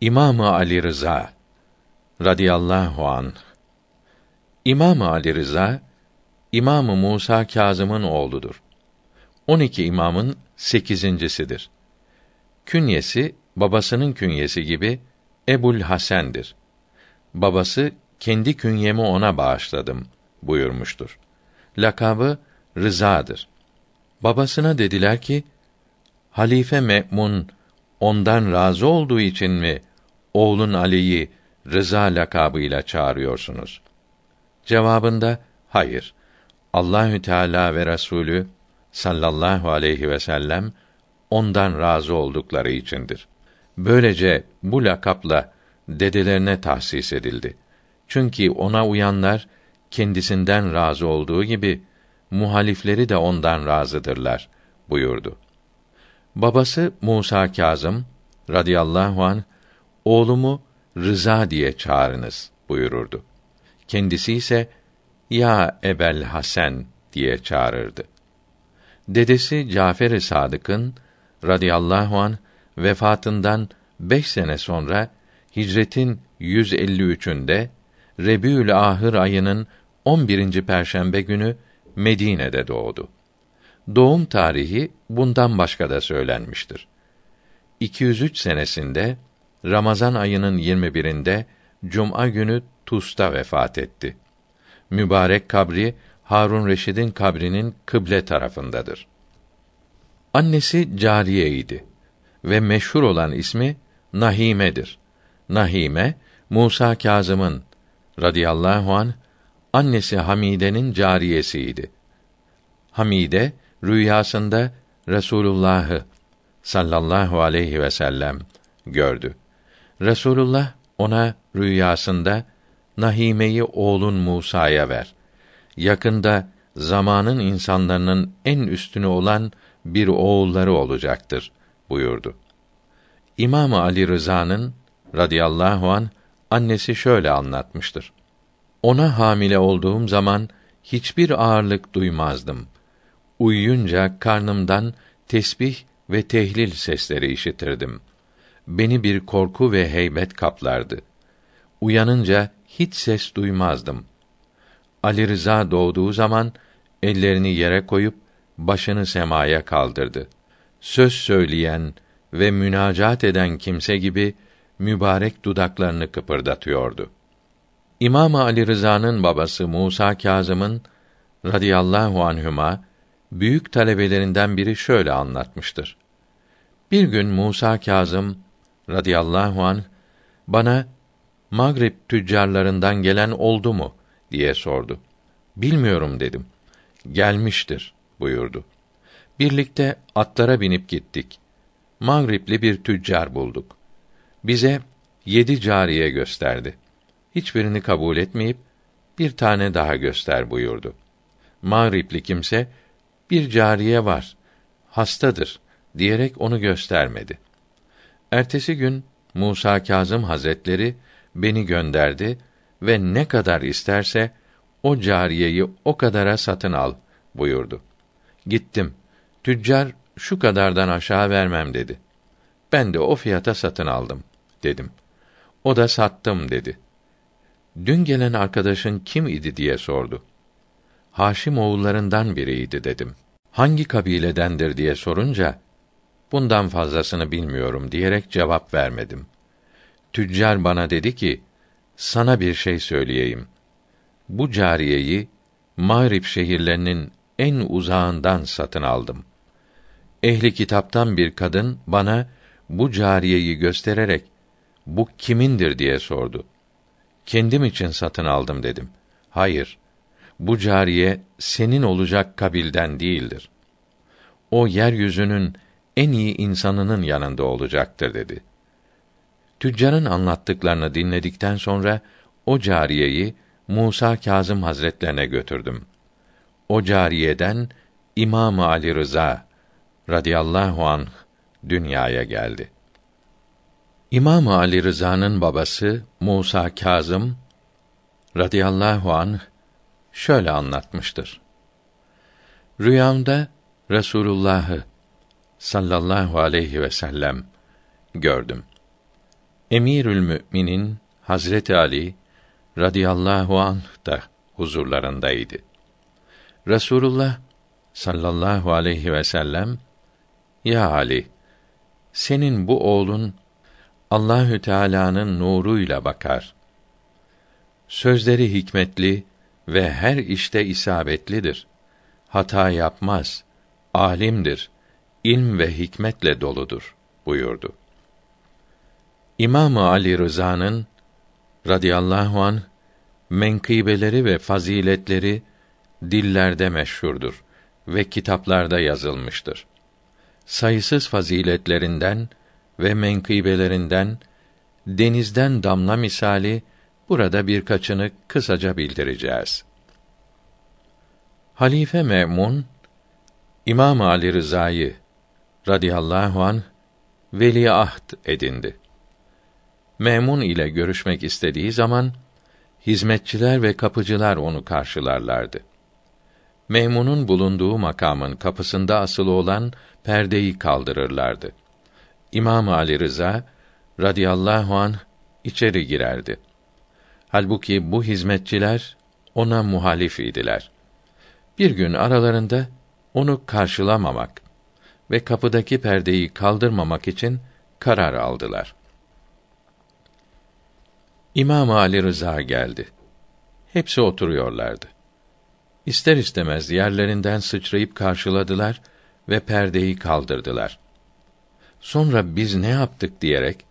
İmamı Ali Rıza radıyallahu an İmamı Ali Rıza İmamı Musa Kazım'ın oğludur. 12 imamın sekizincisidir. Künyesi babasının künyesi gibi Ebul Hasen'dir. Babası kendi künyemi ona bağışladım buyurmuştur. Lakabı Rıza'dır. Babasına dediler ki, Halife Me'mun ondan razı olduğu için mi oğlun Ali'yi Rıza lakabıyla çağırıyorsunuz? Cevabında hayır. Allahü Teala ve Resulü sallallahu aleyhi ve sellem ondan razı oldukları içindir. Böylece bu lakapla dedelerine tahsis edildi. Çünkü ona uyanlar kendisinden razı olduğu gibi muhalifleri de ondan razıdırlar buyurdu. Babası Musa Kazım radıyallahu an oğlumu Rıza diye çağırınız buyururdu. Kendisi ise ya Ebel Hasan diye çağırırdı. Dedesi Cafer-i Sadık'ın radıyallahu an vefatından beş sene sonra hicretin 153'ünde Rebiül Ahır ayının 11. perşembe günü Medine'de doğdu. Doğum tarihi bundan başka da söylenmiştir. 203 senesinde Ramazan ayının 21'inde cuma günü Tus'ta vefat etti. Mübarek kabri Harun Reşid'in kabrinin kıble tarafındadır. Annesi cariyeydi ve meşhur olan ismi Nahime'dir. Nahime Musa Kazım'ın radıyallahu an annesi Hamide'nin cariyesiydi. Hamide rüyasında Resulullah'ı sallallahu aleyhi ve sellem gördü. Resulullah ona rüyasında Nahime'yi oğlun Musa'ya ver. Yakında zamanın insanlarının en üstünü olan bir oğulları olacaktır buyurdu. İmam Ali Rıza'nın radıyallahu an annesi şöyle anlatmıştır. Ona hamile olduğum zaman hiçbir ağırlık duymazdım. Uyuyunca karnımdan tesbih ve tehlil sesleri işitirdim. Beni bir korku ve heybet kaplardı. Uyanınca hiç ses duymazdım. Ali Rıza doğduğu zaman ellerini yere koyup başını semaya kaldırdı. Söz söyleyen ve münacat eden kimse gibi mübarek dudaklarını kıpırdatıyordu. İmam Ali Rıza'nın babası Musa Kazım'ın radıyallahu anhüma büyük talebelerinden biri şöyle anlatmıştır. Bir gün Musa Kazım radıyallahu an bana Magrib tüccarlarından gelen oldu mu diye sordu. Bilmiyorum dedim. Gelmiştir buyurdu. Birlikte atlara binip gittik. Magribli bir tüccar bulduk. Bize yedi cariye gösterdi. Hiçbirini kabul etmeyip bir tane daha göster buyurdu. Mağripli kimse bir cariye var, hastadır diyerek onu göstermedi. Ertesi gün Musa Kazım Hazretleri beni gönderdi ve ne kadar isterse o cariyeyi o kadara satın al buyurdu. Gittim. Tüccar şu kadardan aşağı vermem dedi. Ben de o fiyata satın aldım dedim. O da sattım dedi. Dün gelen arkadaşın kim idi diye sordu. Haşim oğullarından biriydi dedim. Hangi kabiledendir diye sorunca bundan fazlasını bilmiyorum diyerek cevap vermedim. Tüccar bana dedi ki, sana bir şey söyleyeyim. Bu cariyeyi Mağrib şehirlerinin en uzağından satın aldım. Ehli kitaptan bir kadın bana bu cariyeyi göstererek bu kimindir diye sordu. Kendim için satın aldım dedim. Hayır. Bu cariye senin olacak kabilden değildir. O yeryüzünün en iyi insanının yanında olacaktır dedi. Tüccarın anlattıklarını dinledikten sonra o cariyeyi Musa Kazım Hazretlerine götürdüm. O cariyeden İmam Ali Rıza radıyallahu anh dünyaya geldi. İmam Ali Rıza'nın babası Musa Kazım radıyallahu anh şöyle anlatmıştır. Rüyamda Resulullah'ı sallallahu aleyhi ve sellem gördüm. Emirül Müminin Hazreti Ali radıyallahu anh da huzurlarındaydı. Resulullah sallallahu aleyhi ve sellem ya Ali senin bu oğlun Allahü Teala'nın nuruyla bakar. Sözleri hikmetli ve her işte isabetlidir. Hata yapmaz. Alimdir. İlm ve hikmetle doludur buyurdu. İmam Ali Rıza'nın radıyallahu an menkıbeleri ve faziletleri dillerde meşhurdur ve kitaplarda yazılmıştır. Sayısız faziletlerinden ve menkıbelerinden denizden damla misali burada birkaçını kısaca bildireceğiz. Halife Memun İmam Ali Rıza'yı radıyallahu an veliaht edindi. Memun ile görüşmek istediği zaman hizmetçiler ve kapıcılar onu karşılarlardı. Memun'un bulunduğu makamın kapısında asılı olan perdeyi kaldırırlardı. İmam Ali Rıza radıyallahu an içeri girerdi. Halbuki bu hizmetçiler ona muhalif idiler. Bir gün aralarında onu karşılamamak ve kapıdaki perdeyi kaldırmamak için karar aldılar. İmam Ali Rıza geldi. Hepsi oturuyorlardı. İster istemez yerlerinden sıçrayıp karşıladılar ve perdeyi kaldırdılar. Sonra biz ne yaptık diyerek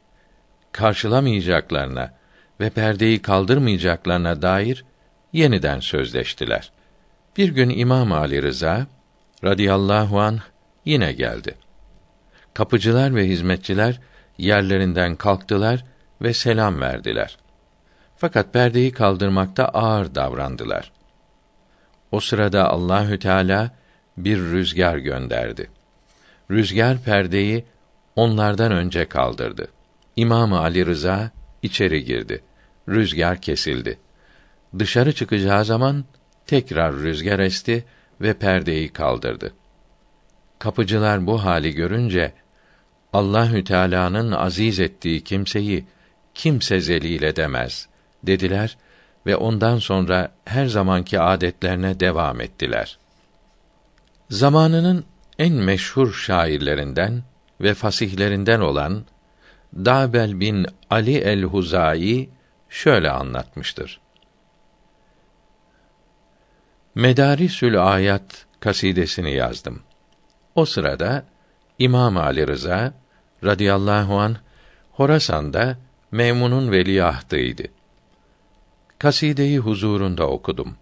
karşılamayacaklarına ve perdeyi kaldırmayacaklarına dair yeniden sözleştiler. Bir gün İmam Ali Rıza radıyallahu an yine geldi. Kapıcılar ve hizmetçiler yerlerinden kalktılar ve selam verdiler. Fakat perdeyi kaldırmakta ağır davrandılar. O sırada Allahü Teala bir rüzgar gönderdi. Rüzgar perdeyi onlardan önce kaldırdı. İmam Ali Rıza içeri girdi. Rüzgar kesildi. Dışarı çıkacağı zaman tekrar rüzgar esti ve perdeyi kaldırdı. Kapıcılar bu hali görünce Allahü Teala'nın aziz ettiği kimseyi kimse zelil edemez dediler ve ondan sonra her zamanki adetlerine devam ettiler. Zamanının en meşhur şairlerinden ve fasihlerinden olan Dabel bin Ali el-Huzai şöyle anlatmıştır. Medarisül Ayat kasidesini yazdım. O sırada İmam Ali Rıza radıyallahu an Horasan'da Memun'un veliahtıydı. Kasideyi huzurunda okudum.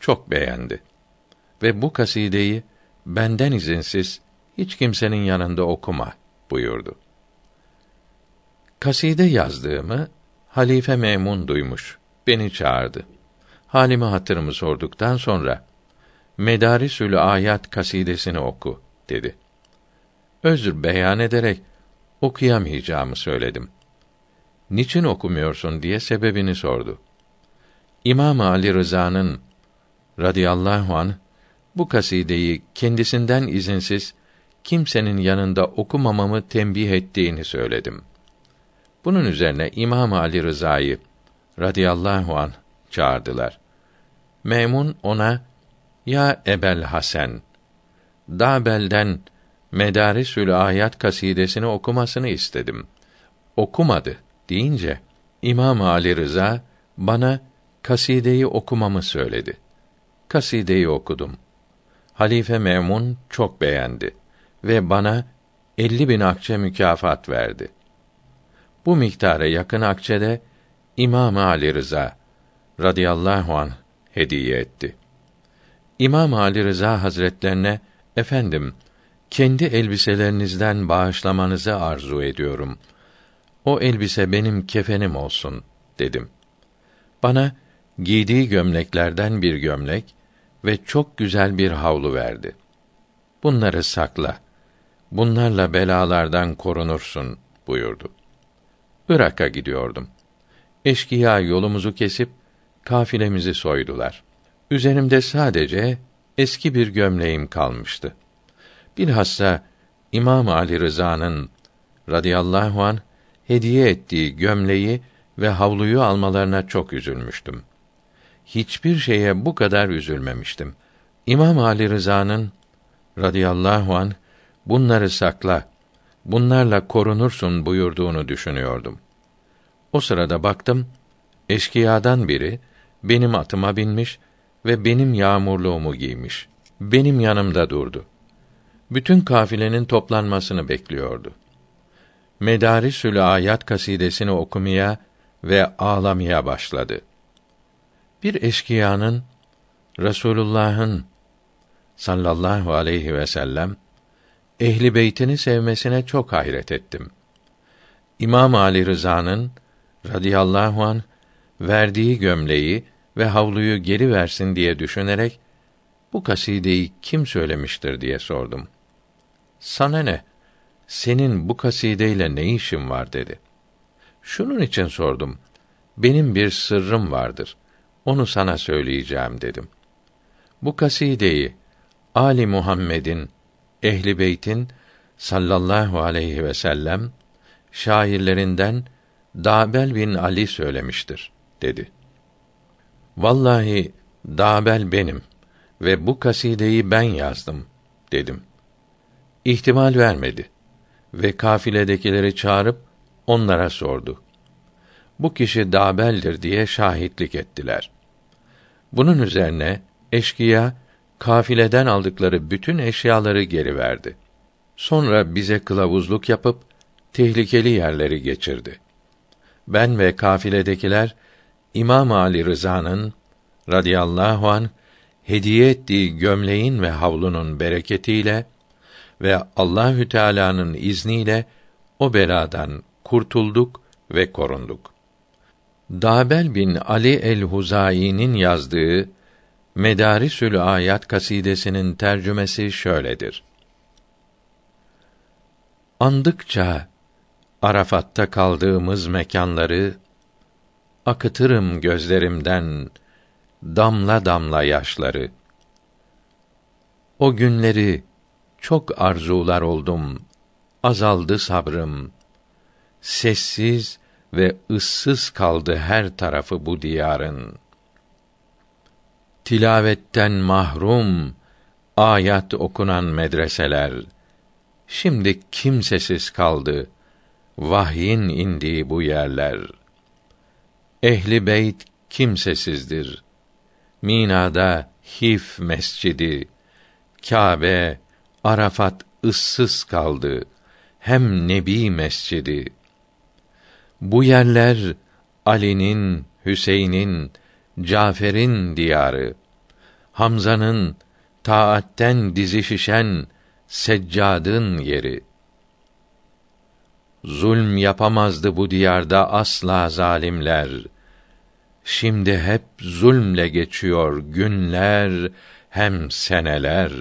Çok beğendi. Ve bu kasideyi benden izinsiz hiç kimsenin yanında okuma buyurdu. Kaside yazdığımı Halife Memun duymuş. Beni çağırdı. Halimi hatırımı sorduktan sonra Medarisül Ayat kasidesini oku dedi. Özür beyan ederek okuyamayacağımı söyledim. Niçin okumuyorsun diye sebebini sordu. İmam Ali Rıza'nın radıyallahu an bu kasideyi kendisinden izinsiz kimsenin yanında okumamamı tembih ettiğini söyledim. Bunun üzerine İmam Ali Rıza'yı radıyallahu an çağırdılar. Memun ona ya Ebel Hasan Dabel'den Medarisül Ayat kasidesini okumasını istedim. Okumadı deyince İmam Ali Rıza bana kasideyi okumamı söyledi. Kasideyi okudum. Halife Memun çok beğendi ve bana elli bin akçe mükafat verdi. Bu miktara yakın akçede İmam Ali Rıza radıyallahu an hediye etti. İmam Ali Rıza Hazretlerine efendim kendi elbiselerinizden bağışlamanızı arzu ediyorum. O elbise benim kefenim olsun dedim. Bana giydiği gömleklerden bir gömlek ve çok güzel bir havlu verdi. Bunları sakla. Bunlarla belalardan korunursun buyurdu. Irak'a gidiyordum. Eşkıya yolumuzu kesip kafilemizi soydular. Üzerimde sadece eski bir gömleğim kalmıştı. Bilhassa İmam Ali Rıza'nın radıyallahu an hediye ettiği gömleği ve havluyu almalarına çok üzülmüştüm. Hiçbir şeye bu kadar üzülmemiştim. İmam Ali Rıza'nın radıyallahu an bunları sakla, bunlarla korunursun buyurduğunu düşünüyordum. O sırada baktım, eşkıyadan biri benim atıma binmiş ve benim yağmurluğumu giymiş. Benim yanımda durdu. Bütün kafilenin toplanmasını bekliyordu. Medarisül Ayat kasidesini okumaya ve ağlamaya başladı. Bir eşkıyanın Resulullah'ın sallallahu aleyhi ve sellem ehli beytini sevmesine çok hayret ettim. İmam Ali Rıza'nın radıyallahu an verdiği gömleği ve havluyu geri versin diye düşünerek bu kasideyi kim söylemiştir diye sordum. Sana ne? Senin bu kasideyle ne işin var dedi. Şunun için sordum. Benim bir sırrım vardır. Onu sana söyleyeceğim dedim. Bu kasideyi Ali Muhammed'in ehli beytin sallallahu aleyhi ve sellem şairlerinden Dabel bin Ali söylemiştir dedi. Vallahi Dabel benim ve bu kasideyi ben yazdım dedim. İhtimal vermedi ve kafiledekileri çağırıp onlara sordu. Bu kişi Dabel'dir diye şahitlik ettiler. Bunun üzerine eşkıya kafileden aldıkları bütün eşyaları geri verdi. Sonra bize kılavuzluk yapıp tehlikeli yerleri geçirdi. Ben ve kafiledekiler İmam Ali Rıza'nın radıyallahu an hediye ettiği gömleğin ve havlunun bereketiyle ve Allahü Teala'nın izniyle o beladan kurtulduk ve korunduk. Dabel bin Ali el-Huzai'nin yazdığı Medarisül Ayat kasidesinin tercümesi şöyledir. Andıkça Arafat'ta kaldığımız mekanları akıtırım gözlerimden damla damla yaşları. O günleri çok arzular oldum, azaldı sabrım. Sessiz ve ıssız kaldı her tarafı bu diyarın. Tilavetten mahrum, ayat okunan medreseler, şimdi kimsesiz kaldı, vahyin indiği bu yerler. Ehli beyt kimsesizdir. Mina'da Hif mescidi, Kâbe, Arafat ıssız kaldı. Hem Nebi mescidi. Bu yerler Ali'nin, Hüseyin'in, Cafer'in diyarı. Hamza'nın taatten dizi şişen Seccad'ın yeri. Zulm yapamazdı bu diyarda asla zalimler. Şimdi hep zulmle geçiyor günler hem seneler.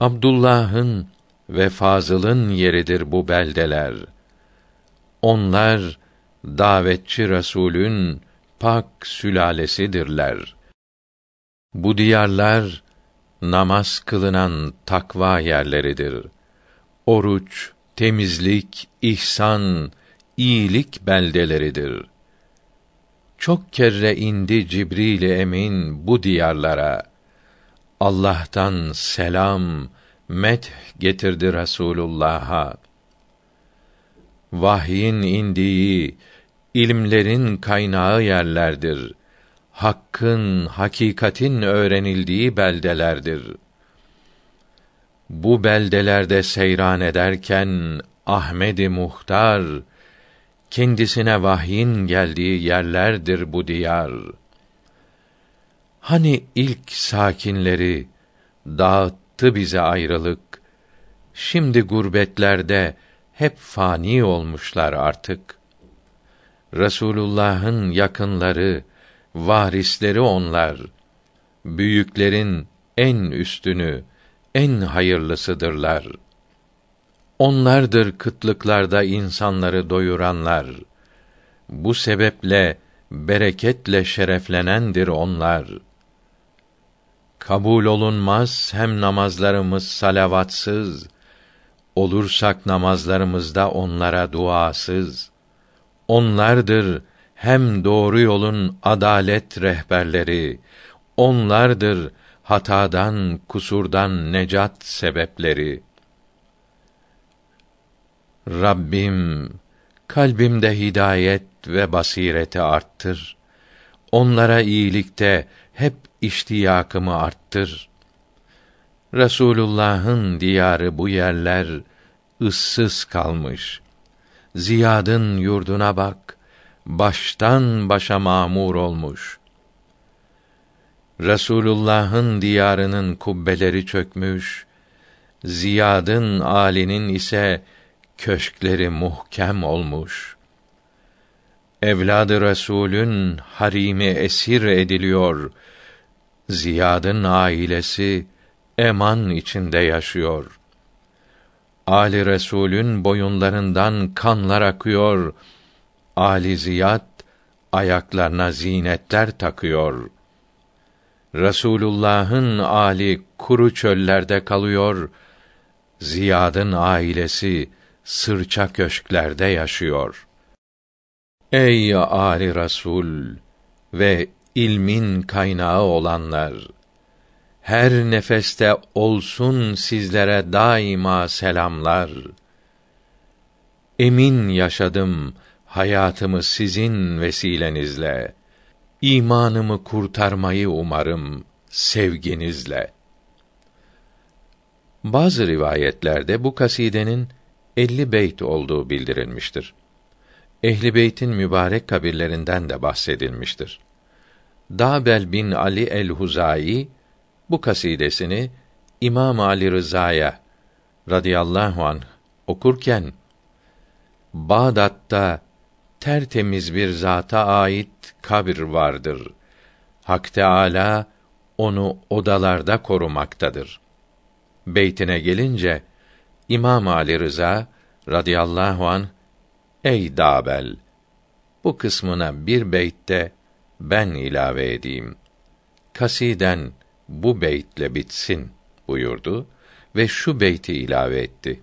Abdullah'ın ve Fazıl'ın yeridir bu beldeler. Onlar davetçi Resulün pak sülalesidirler. Bu diyarlar namaz kılınan takva yerleridir. Oruç, temizlik, ihsan, iyilik beldeleridir. Çok kere indi Cibril emin bu diyarlara. Allah'tan selam, met getirdi Resulullah'a. Vahyin indiği, ilimlerin kaynağı yerlerdir. Hakkın, hakikatin öğrenildiği beldelerdir. Bu beldelerde seyran ederken Ahmedi Muhtar kendisine vahyin geldiği yerlerdir bu diyar. Hani ilk sakinleri dağıttı bize ayrılık. Şimdi gurbetlerde hep fani olmuşlar artık. Resulullah'ın yakınları, varisleri onlar. Büyüklerin en üstünü, en hayırlısıdırlar. Onlardır kıtlıklarda insanları doyuranlar. Bu sebeple bereketle şereflenendir onlar. Kabul olunmaz hem namazlarımız salavatsız, olursak namazlarımızda onlara duasız. Onlardır hem doğru yolun adalet rehberleri. Onlardır hatadan, kusurdan necat sebepleri. Rabbim kalbimde hidayet ve basireti arttır. Onlara iyilikte hep iştiyakımı arttır. Resulullah'ın diyarı bu yerler ıssız kalmış. Ziyad'ın yurduna bak, baştan başa mamur olmuş. Resulullah'ın diyarının kubbeleri çökmüş, Ziyad'ın alinin ise köşkleri muhkem olmuş. Evladı Resulün harimi esir ediliyor. Ziyad'ın ailesi eman içinde yaşıyor. Ali Resulün boyunlarından kanlar akıyor. Ali Ziyad ayaklarına zinetler takıyor. Resulullah'ın ali kuru çöllerde kalıyor. Ziyad'ın ailesi sırça köşklerde yaşıyor. Ey Ali Resul ve ilmin kaynağı olanlar! Her nefeste olsun sizlere daima selamlar. Emin yaşadım hayatımı sizin vesilenizle. İmanımı kurtarmayı umarım sevginizle. Bazı rivayetlerde bu kasidenin 50 beyt olduğu bildirilmiştir. Ehli beytin mübarek kabirlerinden de bahsedilmiştir. Dabel bin Ali el-Huzai bu kasidesini İmam Ali Rıza'ya radıyallahu an okurken Bağdat'ta tertemiz bir zata ait kabir vardır. Hak Teâlâ onu odalarda korumaktadır. Beytine gelince İmam Ali Rıza radıyallahu an Ey Dabel bu kısmına bir beytte ben ilave edeyim. Kasiden bu beytle bitsin buyurdu ve şu beyti ilave etti.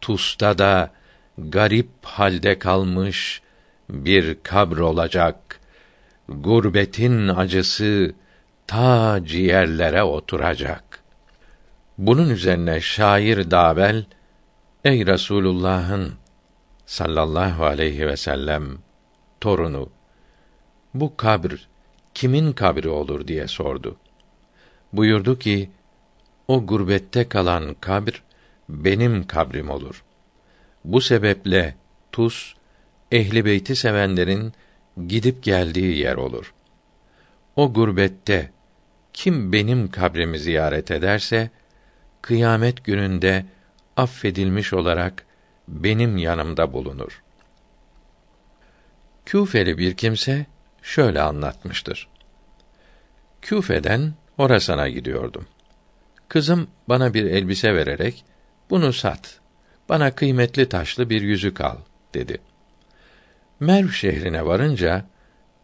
Tusta da garip halde kalmış bir kabr olacak. Gurbetin acısı ta ciğerlere oturacak. Bunun üzerine şair Dabel ey Resulullah'ın sallallahu aleyhi ve sellem torunu bu kabr kimin kabri olur diye sordu. Buyurdu ki o gurbette kalan kabr benim kabrim olur. Bu sebeple Tus ehli beyti sevenlerin gidip geldiği yer olur. O gurbette kim benim kabrimi ziyaret ederse kıyamet gününde affedilmiş olarak benim yanımda bulunur. Küfeli bir kimse şöyle anlatmıştır. Küfe'den Horasan'a gidiyordum. Kızım bana bir elbise vererek bunu sat. Bana kıymetli taşlı bir yüzük al dedi. Merv şehrine varınca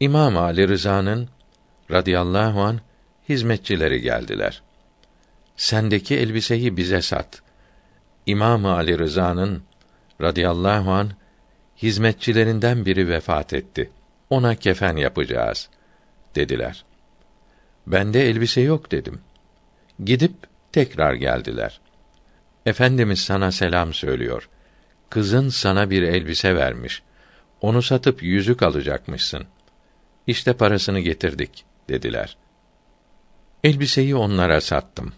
İmam Ali Rıza'nın radıyallahu an hizmetçileri geldiler. Sendeki elbiseyi bize sat. İmam Ali Rıza'nın radıyallahu an hizmetçilerinden biri vefat etti. Ona kefen yapacağız dediler. Bende elbise yok dedim. Gidip tekrar geldiler. Efendimiz sana selam söylüyor. Kızın sana bir elbise vermiş. Onu satıp yüzük alacakmışsın. İşte parasını getirdik dediler. Elbiseyi onlara sattım.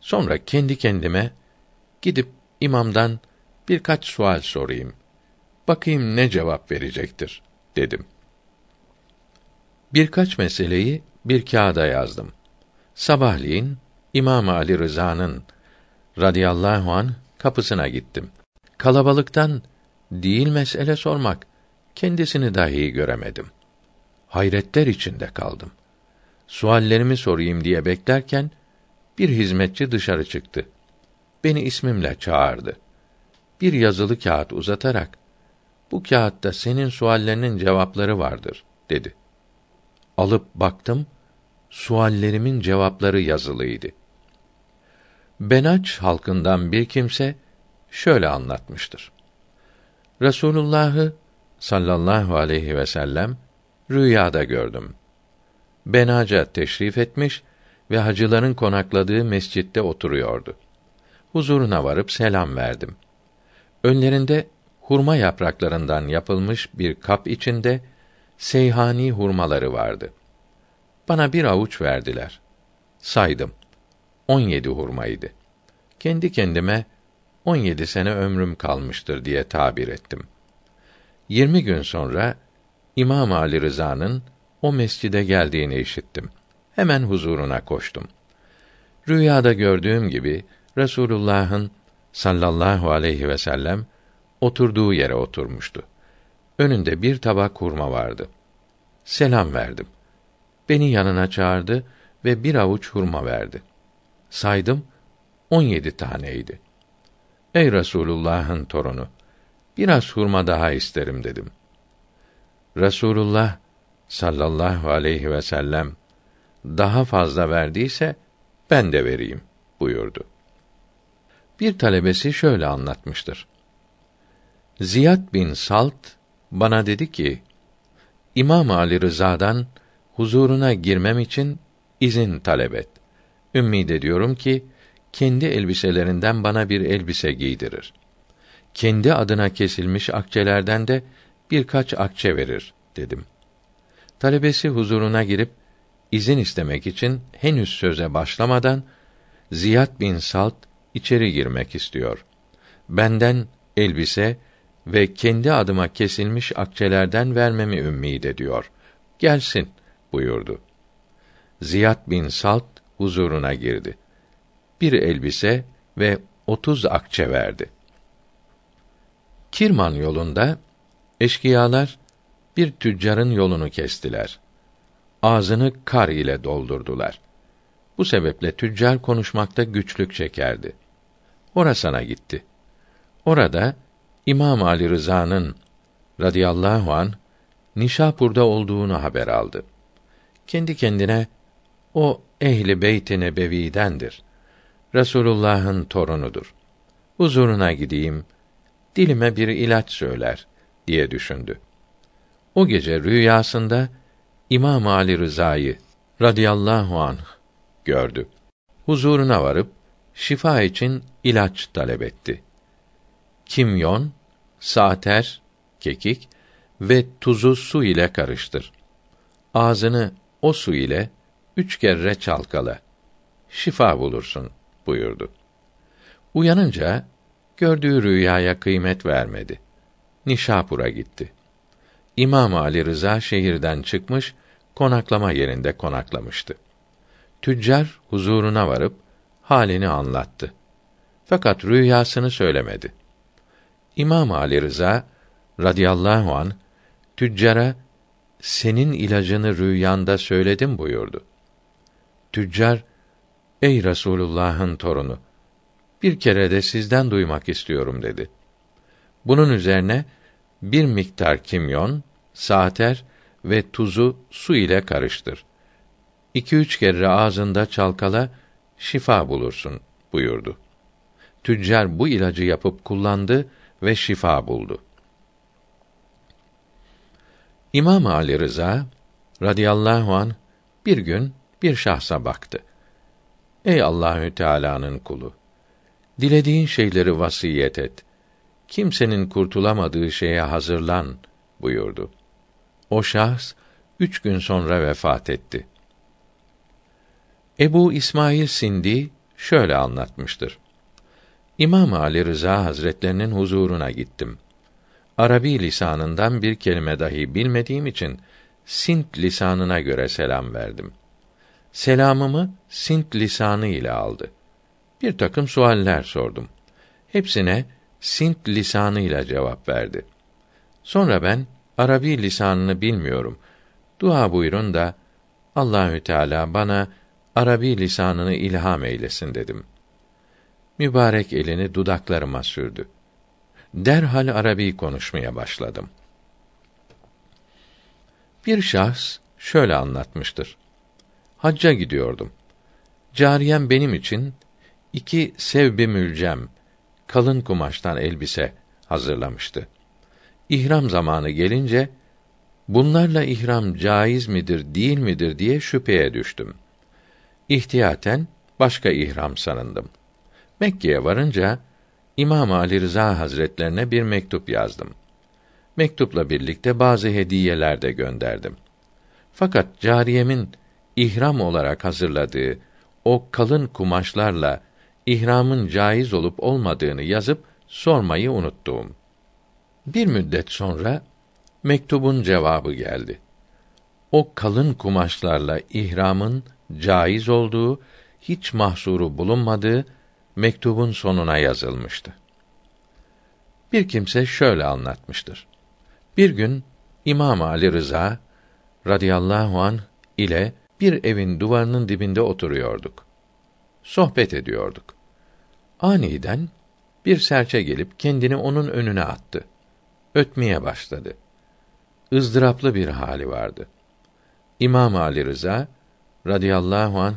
Sonra kendi kendime gidip imamdan birkaç sual sorayım. Bakayım ne cevap verecektir dedim. Birkaç meseleyi bir kağıda yazdım. Sabahleyin İmam Ali Rıza'nın radıyallahu an kapısına gittim. Kalabalıktan değil mesele sormak kendisini dahi göremedim. Hayretler içinde kaldım. Suallerimi sorayım diye beklerken bir hizmetçi dışarı çıktı. Beni ismimle çağırdı. Bir yazılı kağıt uzatarak bu kağıtta senin suallerinin cevapları vardır dedi. Alıp baktım, suallerimin cevapları yazılıydı. Benaç halkından bir kimse şöyle anlatmıştır. Resulullah'ı sallallahu aleyhi ve sellem rüyada gördüm. Benaca teşrif etmiş ve hacıların konakladığı mescitte oturuyordu. Huzuruna varıp selam verdim. Önlerinde hurma yapraklarından yapılmış bir kap içinde seyhani hurmaları vardı. Bana bir avuç verdiler. Saydım. On yedi hurmaydı. Kendi kendime on yedi sene ömrüm kalmıştır diye tabir ettim. Yirmi gün sonra İmam Ali Rıza'nın o mescide geldiğini işittim. Hemen huzuruna koştum. Rüyada gördüğüm gibi Resulullah'ın sallallahu aleyhi ve sellem oturduğu yere oturmuştu. Önünde bir tabak hurma vardı. Selam verdim. Beni yanına çağırdı ve bir avuç hurma verdi. Saydım, on yedi taneydi. Ey Resulullah'ın torunu, biraz hurma daha isterim dedim. Resulullah sallallahu aleyhi ve sellem daha fazla verdiyse ben de vereyim buyurdu. Bir talebesi şöyle anlatmıştır. Ziyad bin Salt bana dedi ki: İmam Ali Rıza'dan huzuruna girmem için izin talep et. Ümmid ediyorum ki kendi elbiselerinden bana bir elbise giydirir. Kendi adına kesilmiş akçelerden de birkaç akçe verir dedim. Talebesi huzuruna girip izin istemek için henüz söze başlamadan Ziyad bin Salt içeri girmek istiyor. Benden elbise ve kendi adıma kesilmiş akçelerden vermemi ümmid ediyor. Gelsin buyurdu. Ziyad bin Salt huzuruna girdi. Bir elbise ve otuz akçe verdi. Kirman yolunda eşkıyalar bir tüccarın yolunu kestiler. Ağzını kar ile doldurdular. Bu sebeple tüccar konuşmakta güçlük çekerdi. Orasana gitti. Orada İmam Ali Rıza'nın radıyallahu an Nişapur'da olduğunu haber aldı. Kendi kendine o ehli beyt-i nebevidendir. Resulullah'ın torunudur. Huzuruna gideyim, dilime bir ilaç söyler diye düşündü. O gece rüyasında İmam Ali Rıza'yı radıyallahu anh gördü. Huzuruna varıp şifa için ilaç talep etti. Kimyon, sater, kekik ve tuzu su ile karıştır. Ağzını o su ile üç kere çalkala. Şifa bulursun buyurdu. Uyanınca gördüğü rüyaya kıymet vermedi. Nişapur'a gitti. İmam Ali Rıza şehirden çıkmış, konaklama yerinde konaklamıştı. Tüccar huzuruna varıp halini anlattı. Fakat rüyasını söylemedi. İmam Ali Rıza radıyallahu an tüccara senin ilacını rüyanda söyledim buyurdu. Tüccar ey Resulullah'ın torunu bir kere de sizden duymak istiyorum dedi. Bunun üzerine bir miktar kimyon, saater ve tuzu su ile karıştır. İki üç kere ağzında çalkala, şifa bulursun buyurdu. Tüccar bu ilacı yapıp kullandı ve şifa buldu. İmam Ali Rıza radıyallahu an bir gün bir şahsa baktı. Ey Allahü Teala'nın kulu, dilediğin şeyleri vasiyet et. Kimsenin kurtulamadığı şeye hazırlan buyurdu. O şahs üç gün sonra vefat etti. Ebu İsmail Sindi şöyle anlatmıştır. İmam Ali Rıza Hazretlerinin huzuruna gittim. Arabi lisanından bir kelime dahi bilmediğim için Sint lisanına göre selam verdim. Selamımı Sint lisanı ile aldı. Bir takım sualler sordum. Hepsine Sint lisanı ile cevap verdi. Sonra ben Arabi lisanını bilmiyorum. Dua buyurun da Allahü Teala bana Arabi lisanını ilham eylesin dedim. Mübarek elini dudaklarıma sürdü. Derhal Arabi konuşmaya başladım. Bir şahs şöyle anlatmıştır. Hacca gidiyordum. Cariyem benim için iki sevbi mülcem, kalın kumaştan elbise hazırlamıştı. İhram zamanı gelince bunlarla ihram caiz midir, değil midir diye şüpheye düştüm. İhtiyaten başka ihram sanındım. Mekke'ye varınca İmam Ali Rıza Hazretlerine bir mektup yazdım. Mektupla birlikte bazı hediyeler de gönderdim. Fakat cariyemin ihram olarak hazırladığı o kalın kumaşlarla ihramın caiz olup olmadığını yazıp sormayı unuttuğum. Bir müddet sonra mektubun cevabı geldi. O kalın kumaşlarla ihramın caiz olduğu, hiç mahsuru bulunmadığı mektubun sonuna yazılmıştı. Bir kimse şöyle anlatmıştır. Bir gün İmam Ali Rıza radıyallahu an ile bir evin duvarının dibinde oturuyorduk. Sohbet ediyorduk. Aniden bir serçe gelip kendini onun önüne attı. Ötmeye başladı. ızdıraplı bir hali vardı. İmam Ali Rıza radıyallahu an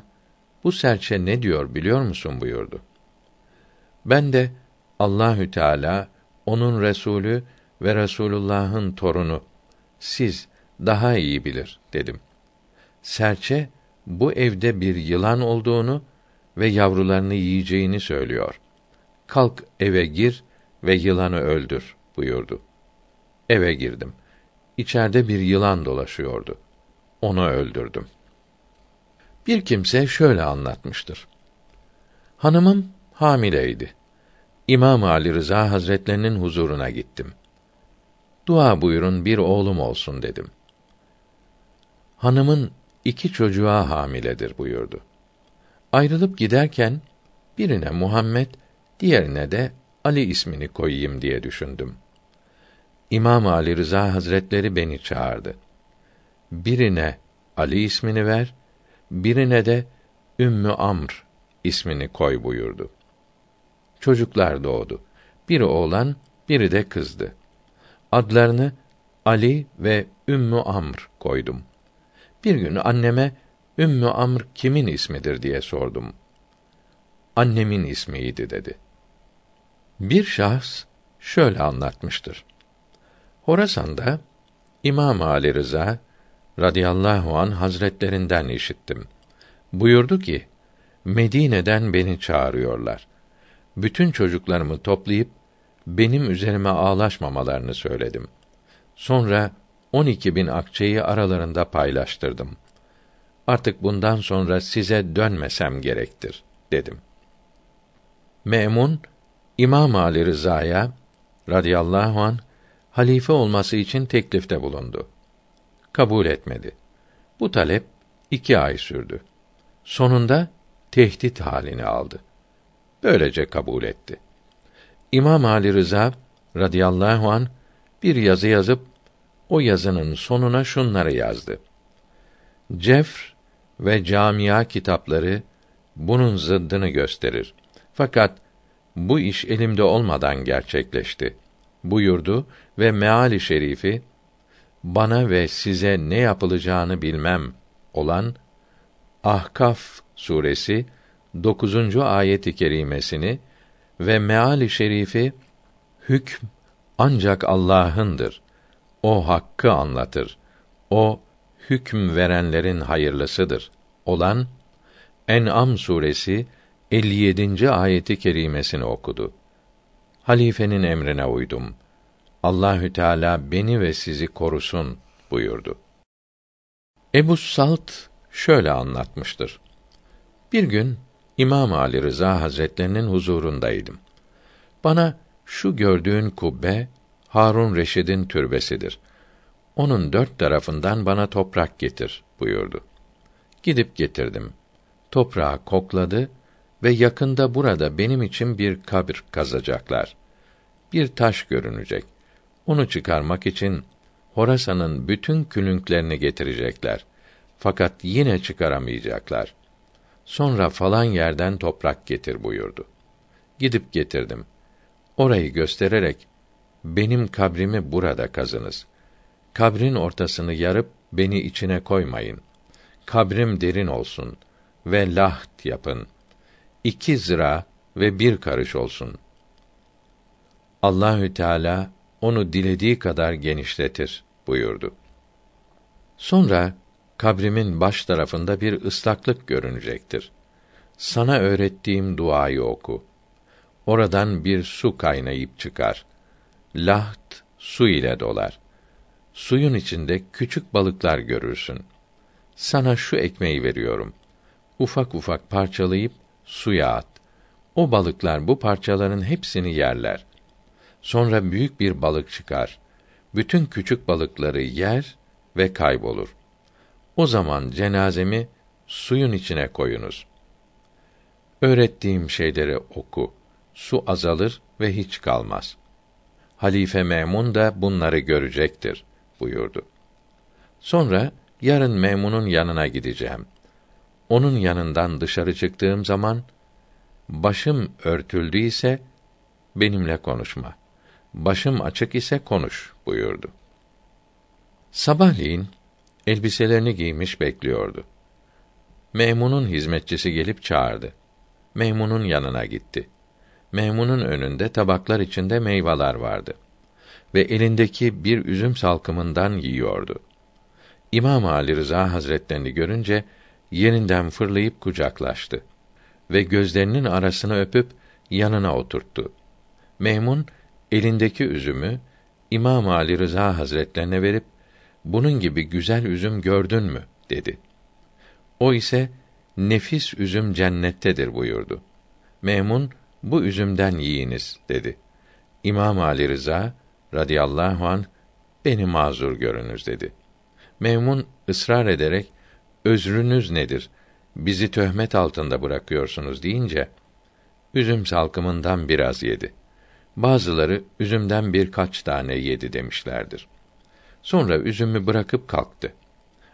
bu serçe ne diyor biliyor musun buyurdu. Ben de Allahü Teala onun Resulü ve Resulullah'ın torunu siz daha iyi bilir dedim. Serçe bu evde bir yılan olduğunu ve yavrularını yiyeceğini söylüyor. Kalk eve gir ve yılanı öldür buyurdu. Eve girdim. İçeride bir yılan dolaşıyordu. Onu öldürdüm. Bir kimse şöyle anlatmıştır. Hanımım hamileydi. İmam Ali Rıza Hazretlerinin huzuruna gittim. Dua buyurun bir oğlum olsun dedim. Hanımın iki çocuğa hamiledir buyurdu. Ayrılıp giderken birine Muhammed, diğerine de Ali ismini koyayım diye düşündüm. İmam Ali Rıza Hazretleri beni çağırdı. Birine Ali ismini ver, birine de Ümmü Amr ismini koy buyurdu. Çocuklar doğdu. Biri oğlan, biri de kızdı. Adlarını Ali ve Ümmü Amr koydum. Bir gün anneme Ümmü Amr kimin ismidir diye sordum. Annemin ismiydi dedi. Bir şahs şöyle anlatmıştır. Horasan'da İmam Ali Rıza radıyallahu an hazretlerinden işittim. Buyurdu ki: Medine'den beni çağırıyorlar. Bütün çocuklarımı toplayıp benim üzerime ağlaşmamalarını söyledim. Sonra on iki bin akçeyi aralarında paylaştırdım. Artık bundan sonra size dönmesem gerektir, dedim. Memun, İmam Ali Rıza'ya radıyallahu an halife olması için teklifte bulundu. Kabul etmedi. Bu talep iki ay sürdü. Sonunda tehdit halini aldı. Böylece kabul etti. İmam Ali Rıza radıyallahu an bir yazı yazıp o yazının sonuna şunları yazdı. Cefr ve camia kitapları bunun zıddını gösterir. Fakat bu iş elimde olmadan gerçekleşti. Buyurdu ve meali şerifi bana ve size ne yapılacağını bilmem olan Ahkaf suresi 9. ayet-i kerimesini ve meali şerifi hükm ancak Allah'ındır. O hakkı anlatır. O hüküm verenlerin hayırlısıdır. Olan En'am suresi 57. ayeti kerimesini okudu. Halifenin emrine uydum. Allahü Teala beni ve sizi korusun buyurdu. Ebu Salt şöyle anlatmıştır. Bir gün İmam Ali Rıza Hazretlerinin huzurundaydım. Bana şu gördüğün kubbe Harun Reşid'in türbesidir. Onun dört tarafından bana toprak getir buyurdu. Gidip getirdim. Toprağı kokladı ve yakında burada benim için bir kabir kazacaklar. Bir taş görünecek. Onu çıkarmak için Horasan'ın bütün külünklerini getirecekler. Fakat yine çıkaramayacaklar. Sonra falan yerden toprak getir buyurdu. Gidip getirdim. Orayı göstererek benim kabrimi burada kazınız. Kabrin ortasını yarıp beni içine koymayın. Kabrim derin olsun ve laht yapın. İki zira ve bir karış olsun. Allahü Teala onu dilediği kadar genişletir buyurdu. Sonra kabrimin baş tarafında bir ıslaklık görünecektir. Sana öğrettiğim duayı oku. Oradan bir su kaynayıp çıkar. Laht su ile dolar. Suyun içinde küçük balıklar görürsün. Sana şu ekmeği veriyorum. Ufak ufak parçalayıp suya at. O balıklar bu parçaların hepsini yerler. Sonra büyük bir balık çıkar. Bütün küçük balıkları yer ve kaybolur. O zaman cenazemi suyun içine koyunuz. Öğrettiğim şeyleri oku. Su azalır ve hiç kalmaz. Halife Memun da bunları görecektir buyurdu. Sonra yarın Memun'un yanına gideceğim. Onun yanından dışarı çıktığım zaman başım örtüldü ise benimle konuşma. Başım açık ise konuş buyurdu. Sabahleyin elbiselerini giymiş bekliyordu. Meymun'un hizmetçisi gelip çağırdı. Meymun'un yanına gitti. Meymun'un önünde tabaklar içinde meyveler vardı ve elindeki bir üzüm salkımından yiyordu. İmam Ali Rıza Hazretlerini görünce yerinden fırlayıp kucaklaştı ve gözlerinin arasını öpüp yanına oturttu. Meymun elindeki üzümü İmam Ali Rıza Hazretlerine verip bunun gibi güzel üzüm gördün mü dedi. O ise nefis üzüm cennettedir buyurdu. Memun bu üzümden yiyiniz dedi. İmam Ali Rıza radıyallahu an beni mazur görünüz dedi. Memun ısrar ederek özrünüz nedir? Bizi töhmet altında bırakıyorsunuz deyince üzüm salkımından biraz yedi. Bazıları üzümden birkaç tane yedi demişlerdir. Sonra üzümü bırakıp kalktı.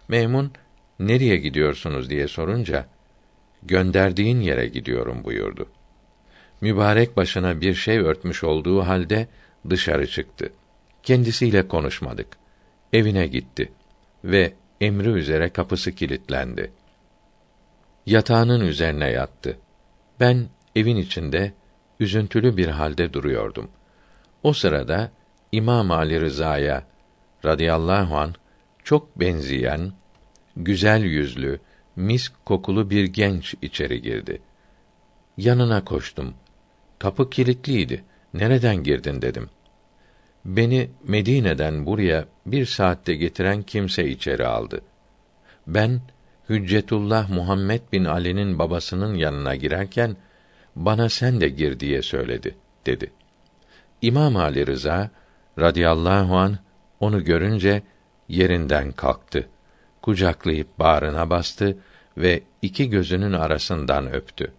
Meymun nereye gidiyorsunuz diye sorunca gönderdiğin yere gidiyorum buyurdu. Mübarek başına bir şey örtmüş olduğu halde dışarı çıktı. Kendisiyle konuşmadık. Evine gitti ve emri üzere kapısı kilitlendi. Yatağının üzerine yattı. Ben evin içinde üzüntülü bir halde duruyordum. O sırada İmam Ali Rıza'ya radıyallahu an çok benzeyen güzel yüzlü, misk kokulu bir genç içeri girdi. Yanına koştum. Kapı kilitliydi. Nereden girdin dedim. Beni Medine'den buraya bir saatte getiren kimse içeri aldı. Ben Hüccetullah Muhammed bin Ali'nin babasının yanına girerken bana sen de gir diye söyledi dedi. İmam Ali Rıza radıyallahu an onu görünce yerinden kalktı. Kucaklayıp bağrına bastı ve iki gözünün arasından öptü.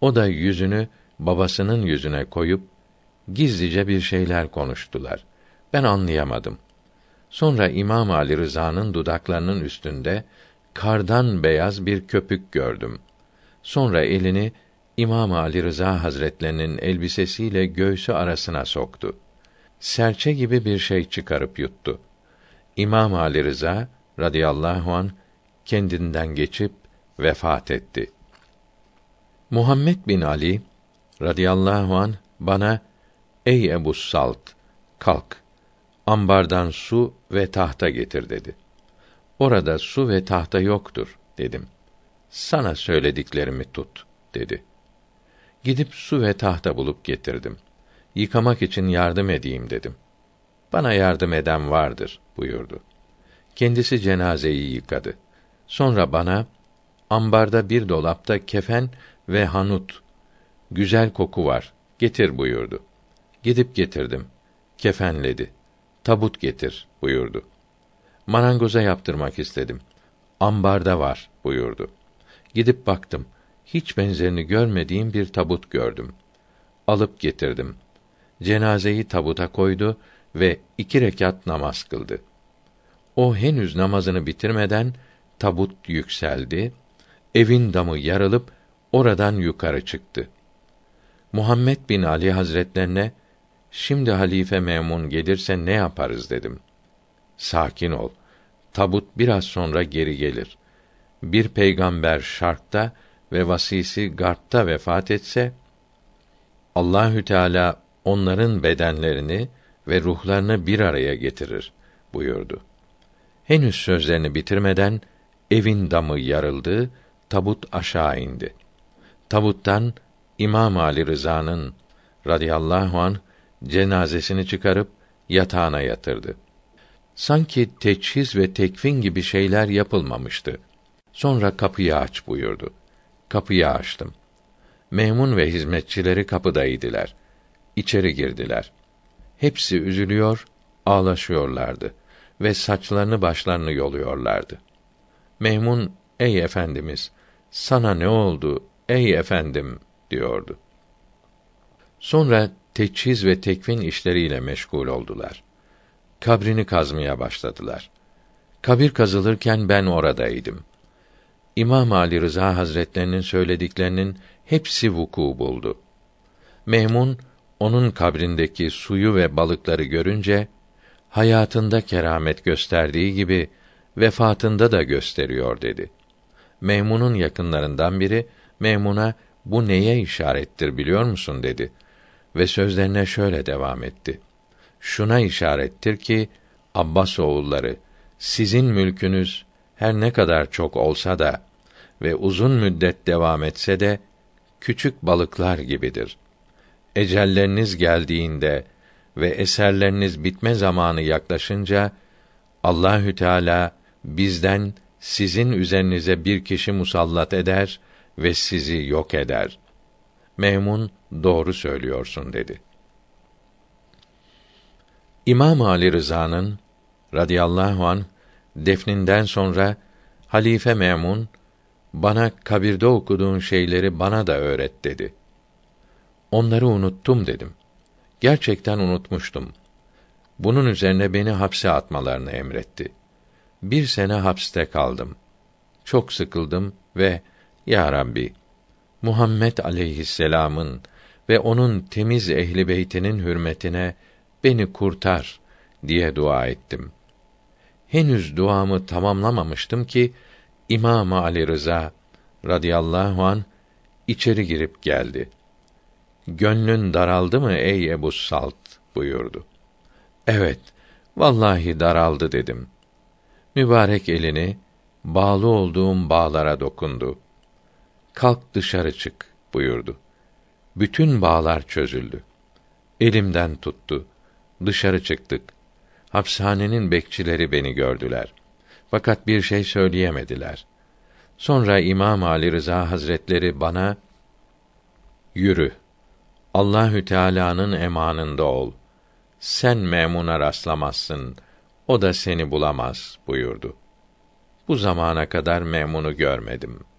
O da yüzünü babasının yüzüne koyup gizlice bir şeyler konuştular. Ben anlayamadım. Sonra İmam Ali Rıza'nın dudaklarının üstünde kardan beyaz bir köpük gördüm. Sonra elini İmam Ali Rıza Hazretlerinin elbisesiyle göğsü arasına soktu. Serçe gibi bir şey çıkarıp yuttu. İmam Ali Rıza radıyallahu an kendinden geçip vefat etti. Muhammed bin Ali radıyallahu an bana ey Ebu Salt kalk ambardan su ve tahta getir dedi. Orada su ve tahta yoktur dedim. Sana söylediklerimi tut dedi. Gidip su ve tahta bulup getirdim. Yıkamak için yardım edeyim dedim. Bana yardım eden vardır buyurdu. Kendisi cenazeyi yıkadı. Sonra bana ambarda bir dolapta kefen ve hanut güzel koku var. Getir buyurdu. Gidip getirdim. Kefenledi. Tabut getir buyurdu. Marangoza yaptırmak istedim. Ambarda var buyurdu. Gidip baktım. Hiç benzerini görmediğim bir tabut gördüm. Alıp getirdim. Cenazeyi tabuta koydu ve iki rekat namaz kıldı. O henüz namazını bitirmeden tabut yükseldi, evin damı yarılıp oradan yukarı çıktı. Muhammed bin Ali Hazretlerine şimdi halife Memun gelirse ne yaparız dedim. Sakin ol. Tabut biraz sonra geri gelir. Bir peygamber şarkta ve vasisi garpta vefat etse Allahü Teala onların bedenlerini ve ruhlarını bir araya getirir buyurdu. Henüz sözlerini bitirmeden evin damı yarıldı, tabut aşağı indi. Tabuttan İmam Ali Rıza'nın radıyallahu an cenazesini çıkarıp yatağına yatırdı. Sanki teçhiz ve tekfin gibi şeyler yapılmamıştı. Sonra kapıyı aç buyurdu. Kapıyı açtım. Mehmun ve hizmetçileri kapıdaydılar. İçeri girdiler. Hepsi üzülüyor, ağlaşıyorlardı ve saçlarını başlarını yoluyorlardı. Mehmun, ey efendimiz, sana ne oldu, ey efendim, diyordu. Sonra teçhiz ve tekvin işleriyle meşgul oldular. Kabrini kazmaya başladılar. Kabir kazılırken ben oradaydım. İmam Ali Rıza Hazretlerinin söylediklerinin hepsi vuku buldu. Mehmun onun kabrindeki suyu ve balıkları görünce hayatında keramet gösterdiği gibi vefatında da gösteriyor dedi. Mehmun'un yakınlarından biri Mehmun'a bu neye işarettir biliyor musun dedi ve sözlerine şöyle devam etti. Şuna işarettir ki Abbas oğulları sizin mülkünüz her ne kadar çok olsa da ve uzun müddet devam etse de küçük balıklar gibidir. Ecelleriniz geldiğinde ve eserleriniz bitme zamanı yaklaşınca Allahü Teala bizden sizin üzerinize bir kişi musallat eder ve sizi yok eder. Meymun doğru söylüyorsun dedi. İmam Ali Rıza'nın radıyallahu an defninden sonra Halife Memun bana kabirde okuduğun şeyleri bana da öğret dedi. Onları unuttum dedim. Gerçekten unutmuştum. Bunun üzerine beni hapse atmalarını emretti. Bir sene hapste kaldım. Çok sıkıldım ve ya Rabbi Muhammed aleyhisselam'ın ve onun temiz ehli beytinin hürmetine beni kurtar diye dua ettim. Henüz duamı tamamlamamıştım ki İmam Ali Rıza radıyallahu an içeri girip geldi. Gönlün daraldı mı ey Ebu Salt buyurdu. Evet, vallahi daraldı dedim. Mübarek elini bağlı olduğum bağlara dokundu. Kalk dışarı çık buyurdu. Bütün bağlar çözüldü. Elimden tuttu. Dışarı çıktık. Hapishanenin bekçileri beni gördüler. Fakat bir şey söyleyemediler. Sonra İmam Ali Rıza Hazretleri bana yürü. Allahü Teala'nın emanında ol. Sen memuna rastlamazsın. O da seni bulamaz buyurdu. Bu zamana kadar memunu görmedim.''